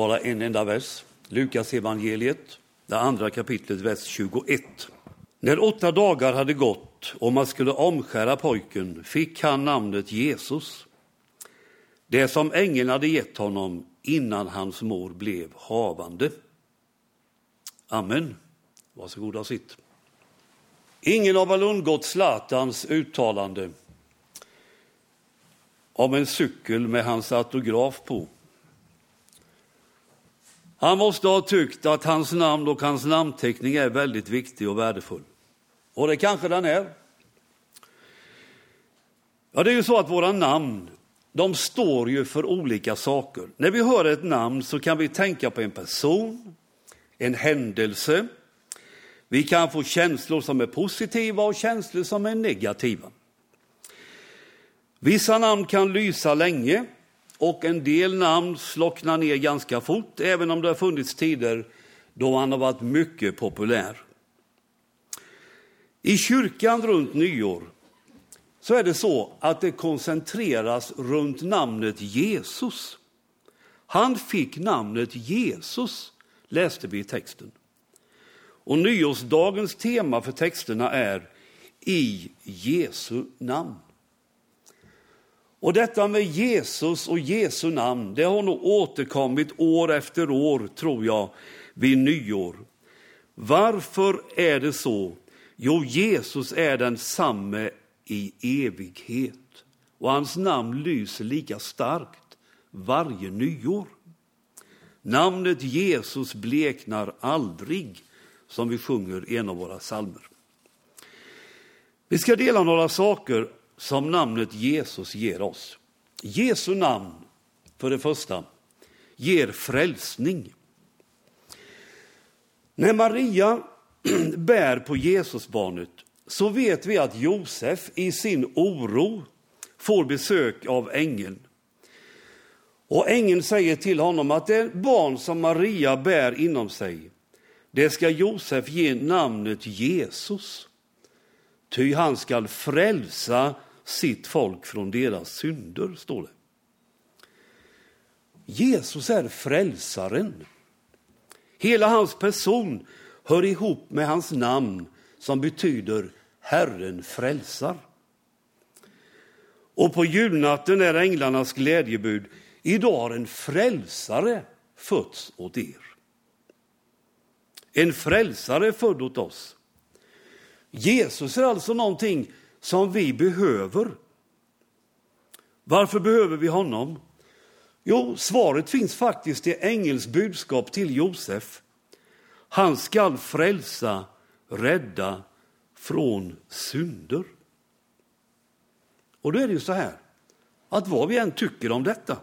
bara en enda vers. Lukas evangeliet, det andra kapitlet, vers 21. När åtta dagar hade gått och man skulle omskära pojken fick han namnet Jesus, det som ängeln hade gett honom innan hans mor blev havande. Amen. Varsågoda och sitt. Ingen har väl undgått Zlatans uttalande om en cykel med hans autograf på. Han måste ha tyckt att hans namn och hans namnteckning är väldigt viktig och värdefull. Och det kanske den är. Ja, det är ju så att våra namn, de står ju för olika saker. När vi hör ett namn så kan vi tänka på en person, en händelse. Vi kan få känslor som är positiva och känslor som är negativa. Vissa namn kan lysa länge och en del namn slocknar ner ganska fort, även om det har funnits tider då han har varit mycket populär. I kyrkan runt nyår så är det så att det koncentreras runt namnet Jesus. Han fick namnet Jesus, läste vi i texten. Och nyårsdagens tema för texterna är i Jesu namn. Och detta med Jesus och Jesu namn, det har nog återkommit år efter år, tror jag, vid nyår. Varför är det så? Jo, Jesus är densamme i evighet och hans namn lyser lika starkt varje nyår. Namnet Jesus bleknar aldrig, som vi sjunger i en av våra psalmer. Vi ska dela några saker som namnet Jesus ger oss. Jesu namn, för det första, ger frälsning. När Maria bär på Jesusbarnet så vet vi att Josef i sin oro får besök av ängeln. Och ängeln säger till honom att det barn som Maria bär inom sig, det ska Josef ge namnet Jesus. Ty han skall frälsa sitt folk från deras synder, står det. Jesus är frälsaren. Hela hans person hör ihop med hans namn som betyder Herren frälsar. Och på julnatten är änglarnas glädjebud. Idag har en frälsare fötts åt er. En frälsare född åt oss. Jesus är alltså någonting som vi behöver. Varför behöver vi honom? Jo, svaret finns faktiskt i ängels budskap till Josef. Han skall frälsa, rädda från synder. Och då är det ju så här, att vad vi än tycker om detta,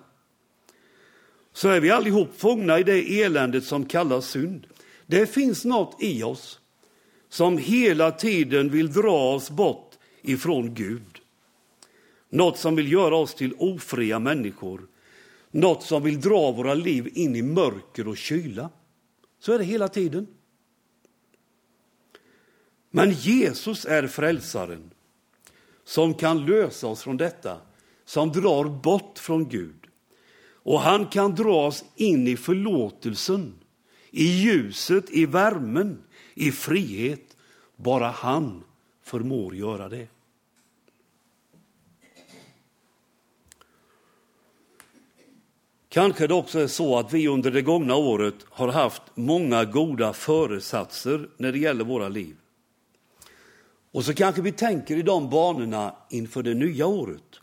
så är vi allihop fångna i det eländet som kallas synd. Det finns något i oss som hela tiden vill dra oss bort ifrån Gud. Något som vill göra oss till ofria människor. Något som vill dra våra liv in i mörker och kyla. Så är det hela tiden. Men Jesus är frälsaren som kan lösa oss från detta, som drar bort från Gud. Och han kan dra oss in i förlåtelsen, i ljuset, i värmen, i frihet. Bara han förmår göra det. Kanske det också är så att vi under det gångna året har haft många goda föresatser när det gäller våra liv. Och så kanske vi tänker i de banorna inför det nya året.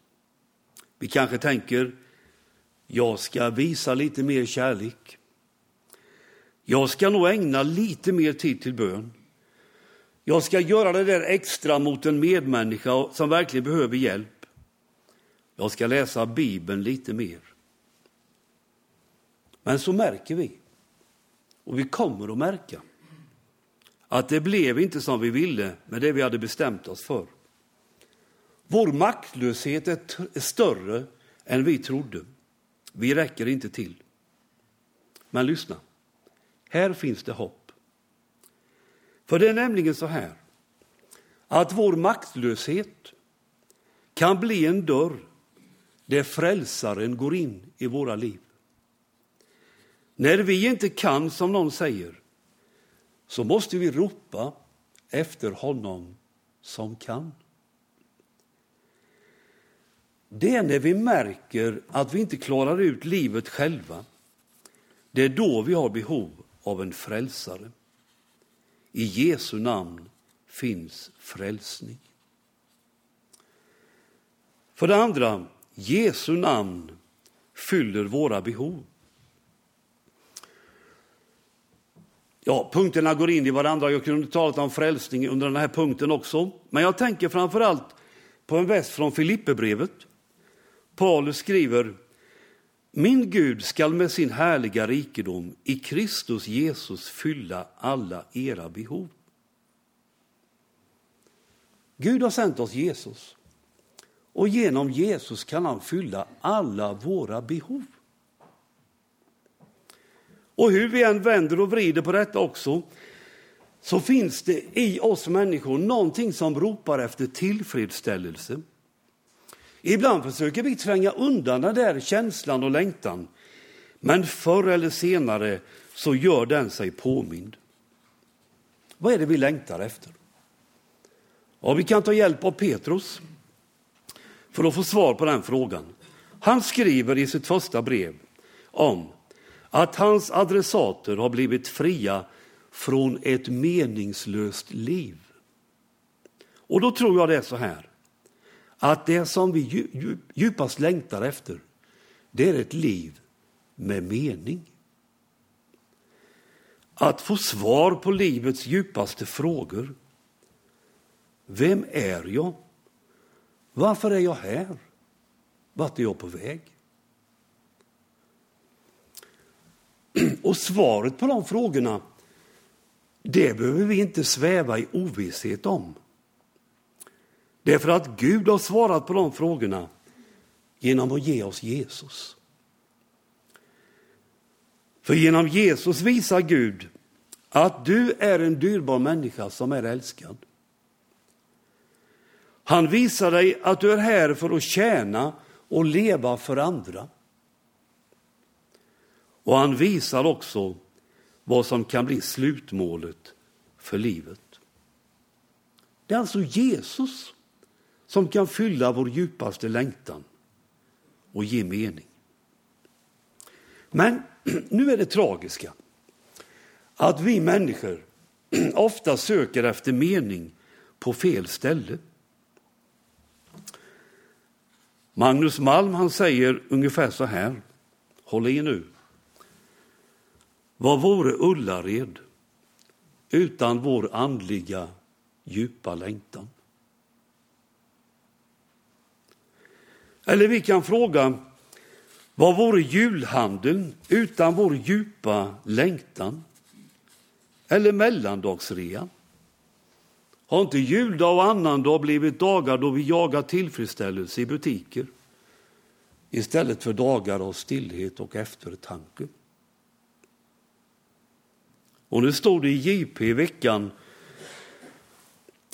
Vi kanske tänker, jag ska visa lite mer kärlek. Jag ska nog ägna lite mer tid till bön. Jag ska göra det där extra mot en medmänniska som verkligen behöver hjälp. Jag ska läsa Bibeln lite mer. Men så märker vi, och vi kommer att märka, att det blev inte som vi ville med det vi hade bestämt oss för. Vår maktlöshet är större än vi trodde. Vi räcker inte till. Men lyssna, här finns det hopp. För det är nämligen så här att vår maktlöshet kan bli en dörr där frälsaren går in i våra liv. När vi inte kan, som någon säger, så måste vi ropa efter honom som kan. Det är när vi märker att vi inte klarar ut livet själva. Det är då vi har behov av en frälsare. I Jesu namn finns frälsning. För det andra, Jesu namn fyller våra behov. Ja, punkterna går in i varandra. Jag kunde talat om frälsning under den här punkten också. Men jag tänker framför allt på en vers från Filipperbrevet. Paulus skriver Min Gud skall med sin härliga rikedom i Kristus Jesus fylla alla era behov. Gud har sänt oss Jesus och genom Jesus kan han fylla alla våra behov. Och hur vi än vänder och vrider på detta också så finns det i oss människor någonting som ropar efter tillfredsställelse. Ibland försöker vi tränga undan den där känslan och längtan. Men förr eller senare så gör den sig påmind. Vad är det vi längtar efter? Ja, vi kan ta hjälp av Petrus för att få svar på den frågan. Han skriver i sitt första brev om att hans adressater har blivit fria från ett meningslöst liv. Och då tror jag det är så här, att det som vi djupast längtar efter, det är ett liv med mening. Att få svar på livets djupaste frågor. Vem är jag? Varför är jag här? Vart är jag på väg? Och svaret på de frågorna, det behöver vi inte sväva i ovisshet om. Därför att Gud har svarat på de frågorna genom att ge oss Jesus. För genom Jesus visar Gud att du är en dyrbar människa som är älskad. Han visar dig att du är här för att tjäna och leva för andra. Och han visar också vad som kan bli slutmålet för livet. Det är alltså Jesus som kan fylla vår djupaste längtan och ge mening. Men nu är det tragiska att vi människor ofta söker efter mening på fel ställe. Magnus Malm han säger ungefär så här, håll i nu. Vad vore Ullared utan vår andliga djupa längtan? Eller vi kan fråga, vad vore julhandeln utan vår djupa längtan? Eller mellandagsrean? Har inte juldag och annandag blivit dagar då vi jagar tillfredsställelse i butiker istället för dagar av stillhet och eftertanke? Och nu stod det i JP i veckan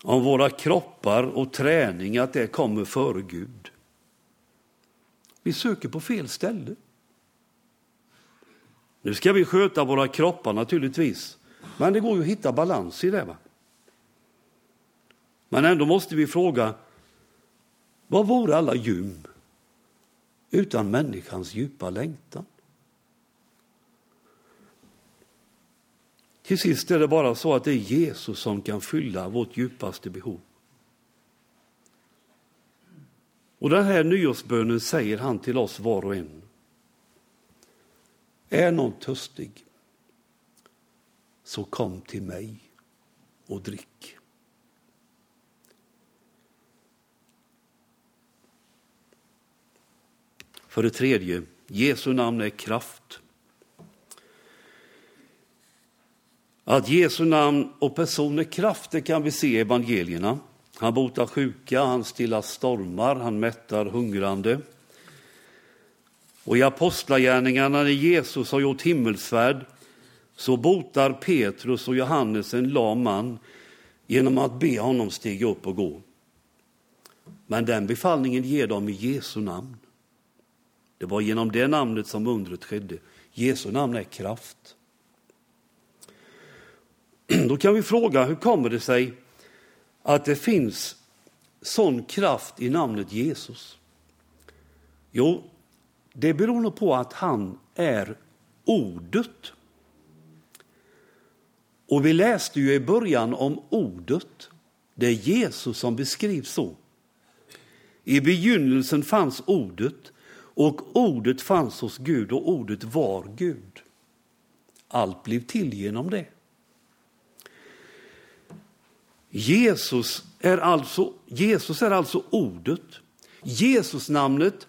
om våra kroppar och träning att det kommer före Gud. Vi söker på fel ställe. Nu ska vi sköta våra kroppar naturligtvis, men det går ju att hitta balans i det. Va? Men ändå måste vi fråga, vad vore alla gym utan människans djupa längtan? Till sist är det bara så att det är Jesus som kan fylla vårt djupaste behov. Och den här nyårsbönen säger han till oss var och en. Är någon törstig, så kom till mig och drick. För det tredje, Jesu namn är kraft. Att Jesu namn och person är kraft, det kan vi se i evangelierna. Han botar sjuka, han stillar stormar, han mättar hungrande. Och i apostlagärningarna när Jesus har gjort himmelsfärd så botar Petrus och Johannes en lam man genom att be honom stiga upp och gå. Men den befallningen ger de i Jesu namn. Det var genom det namnet som undret skedde. Jesu namn är kraft. Då kan vi fråga, hur kommer det sig att det finns sån kraft i namnet Jesus? Jo, det beror nog på att han är ordet. Och vi läste ju i början om ordet. Det är Jesus som beskrivs så. I begynnelsen fanns ordet och ordet fanns hos Gud och ordet var Gud. Allt blev till genom det. Jesus är alltså, Jesus är alltså ordet. Jesusnamnet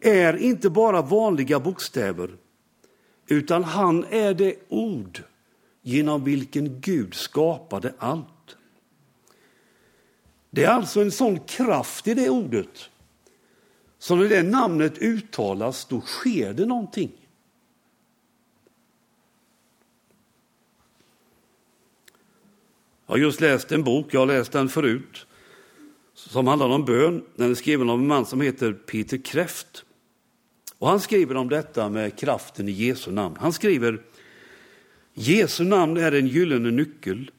är inte bara vanliga bokstäver, utan han är det ord genom vilken Gud skapade allt. Det är alltså en sån kraft i det ordet, så när det namnet uttalas, då sker det någonting. Jag har just läst en bok, jag har läst den förut, som handlar om bön. Den är skriven av en man som heter Peter Kräft. Och han skriver om detta med kraften i Jesu namn. Han skriver, Jesu namn är en gyllene nyckel.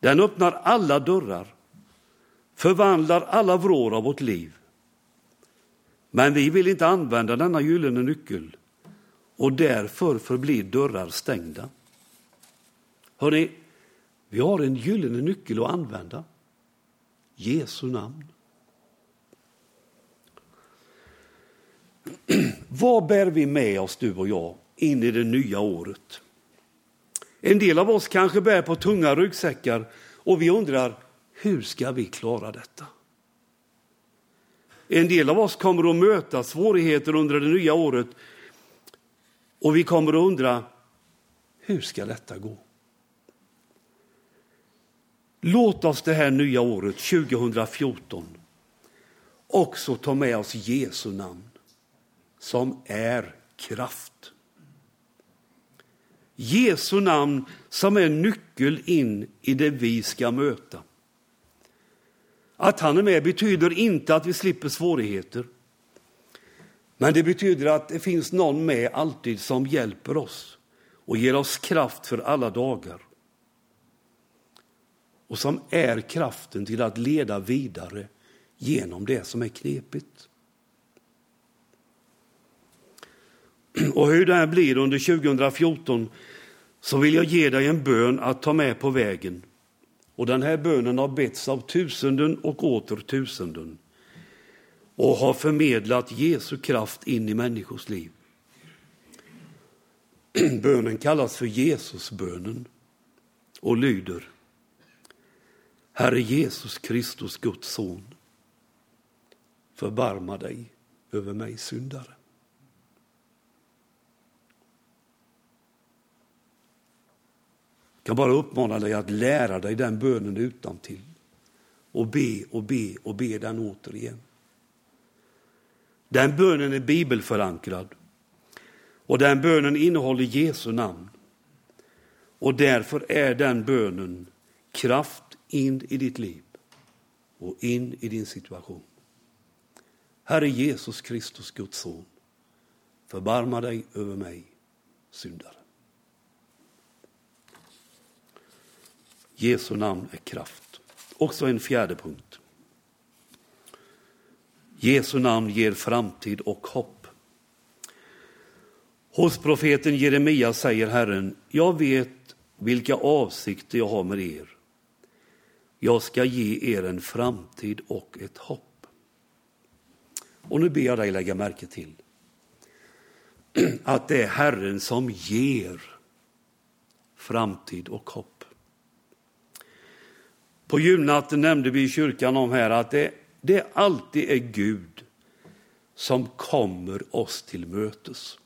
Den öppnar alla dörrar, förvandlar alla vrår av vårt liv. Men vi vill inte använda denna gyllene nyckel och därför förblir dörrar stängda. Hörrni, vi har en gyllene nyckel att använda. Jesu namn. Vad bär vi med oss, du och jag, in i det nya året? En del av oss kanske bär på tunga ryggsäckar och vi undrar, hur ska vi klara detta? En del av oss kommer att möta svårigheter under det nya året och vi kommer att undra, hur ska detta gå? Låt oss det här nya året, 2014, också ta med oss Jesu namn, som är kraft. Jesu namn som är nyckel in i det vi ska möta. Att han är med betyder inte att vi slipper svårigheter. Men det betyder att det finns någon med alltid som hjälper oss och ger oss kraft för alla dagar och som är kraften till att leda vidare genom det som är knepigt. Och hur det här blir under 2014 så vill jag ge dig en bön att ta med på vägen. Och den här bönen har betts av tusenden och åter tusenden och har förmedlat Jesu kraft in i människors liv. Bönen kallas för Jesusbönen och lyder Herre Jesus Kristus, Guds son, förbarma dig över mig syndare. Jag kan bara uppmana dig att lära dig den bönen utan till och be och be och be den återigen. Den bönen är bibelförankrad och den bönen innehåller Jesu namn. Och därför är den bönen kraft in i ditt liv och in i din situation. Herre Jesus Kristus, Guds son, förbarma dig över mig, syndare. Jesu namn är kraft. Också en fjärde punkt. Jesu namn ger framtid och hopp. Hos profeten Jeremia säger Herren, jag vet vilka avsikter jag har med er jag ska ge er en framtid och ett hopp. Och nu ber jag dig lägga märke till att det är Herren som ger framtid och hopp. På julnatten nämnde vi i kyrkan om här att det, det alltid är Gud som kommer oss till mötes.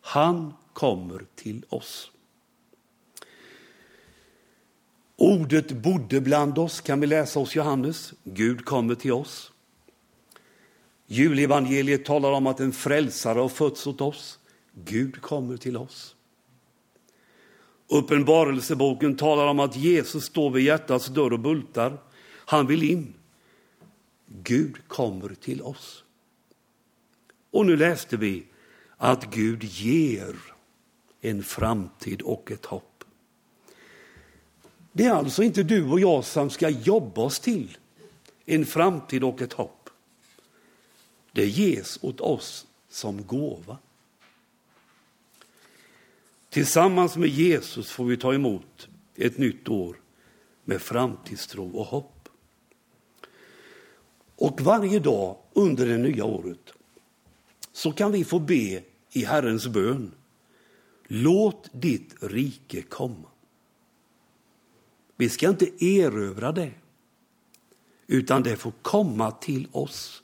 Han kommer till oss. Ordet bodde bland oss, kan vi läsa hos Johannes. Gud kommer till oss. Julevangeliet talar om att en frälsare har fötts åt oss. Gud kommer till oss. Uppenbarelseboken talar om att Jesus står vid hjärtats dörr och bultar. Han vill in. Gud kommer till oss. Och nu läste vi att Gud ger en framtid och ett hopp. Det är alltså inte du och jag som ska jobba oss till en framtid och ett hopp. Det ges åt oss som gåva. Tillsammans med Jesus får vi ta emot ett nytt år med framtidstro och hopp. Och varje dag under det nya året så kan vi få be i Herrens bön. Låt ditt rike komma. Vi ska inte erövra det, utan det får komma till oss,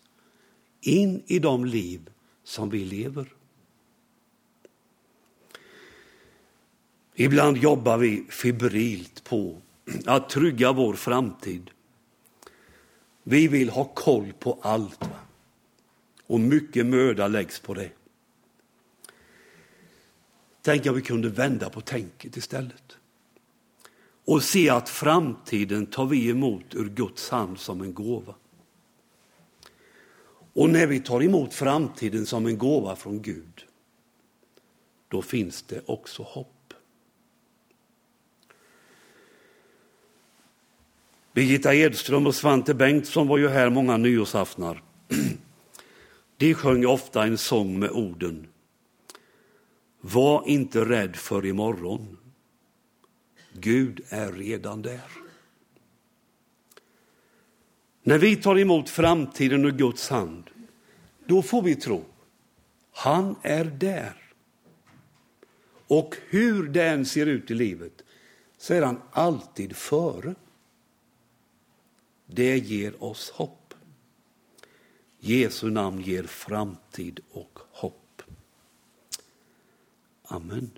in i de liv som vi lever. Ibland jobbar vi febrilt på att trygga vår framtid. Vi vill ha koll på allt. Va? Och mycket möda läggs på det. Tänk om vi kunde vända på tänket istället. Och se att framtiden tar vi emot ur Guds hand som en gåva. Och när vi tar emot framtiden som en gåva från Gud, då finns det också hopp. Birgitta Edström och Svante Bengtsson var ju här många nyårsaftnar. De sjöng ofta en sång med orden Var inte rädd för imorgon. Gud är redan där. När vi tar emot framtiden ur Guds hand, då får vi tro. Han är där. Och hur det än ser ut i livet så är han alltid före. Det ger oss hopp. Jesu namn ger framtid och hopp. Amen.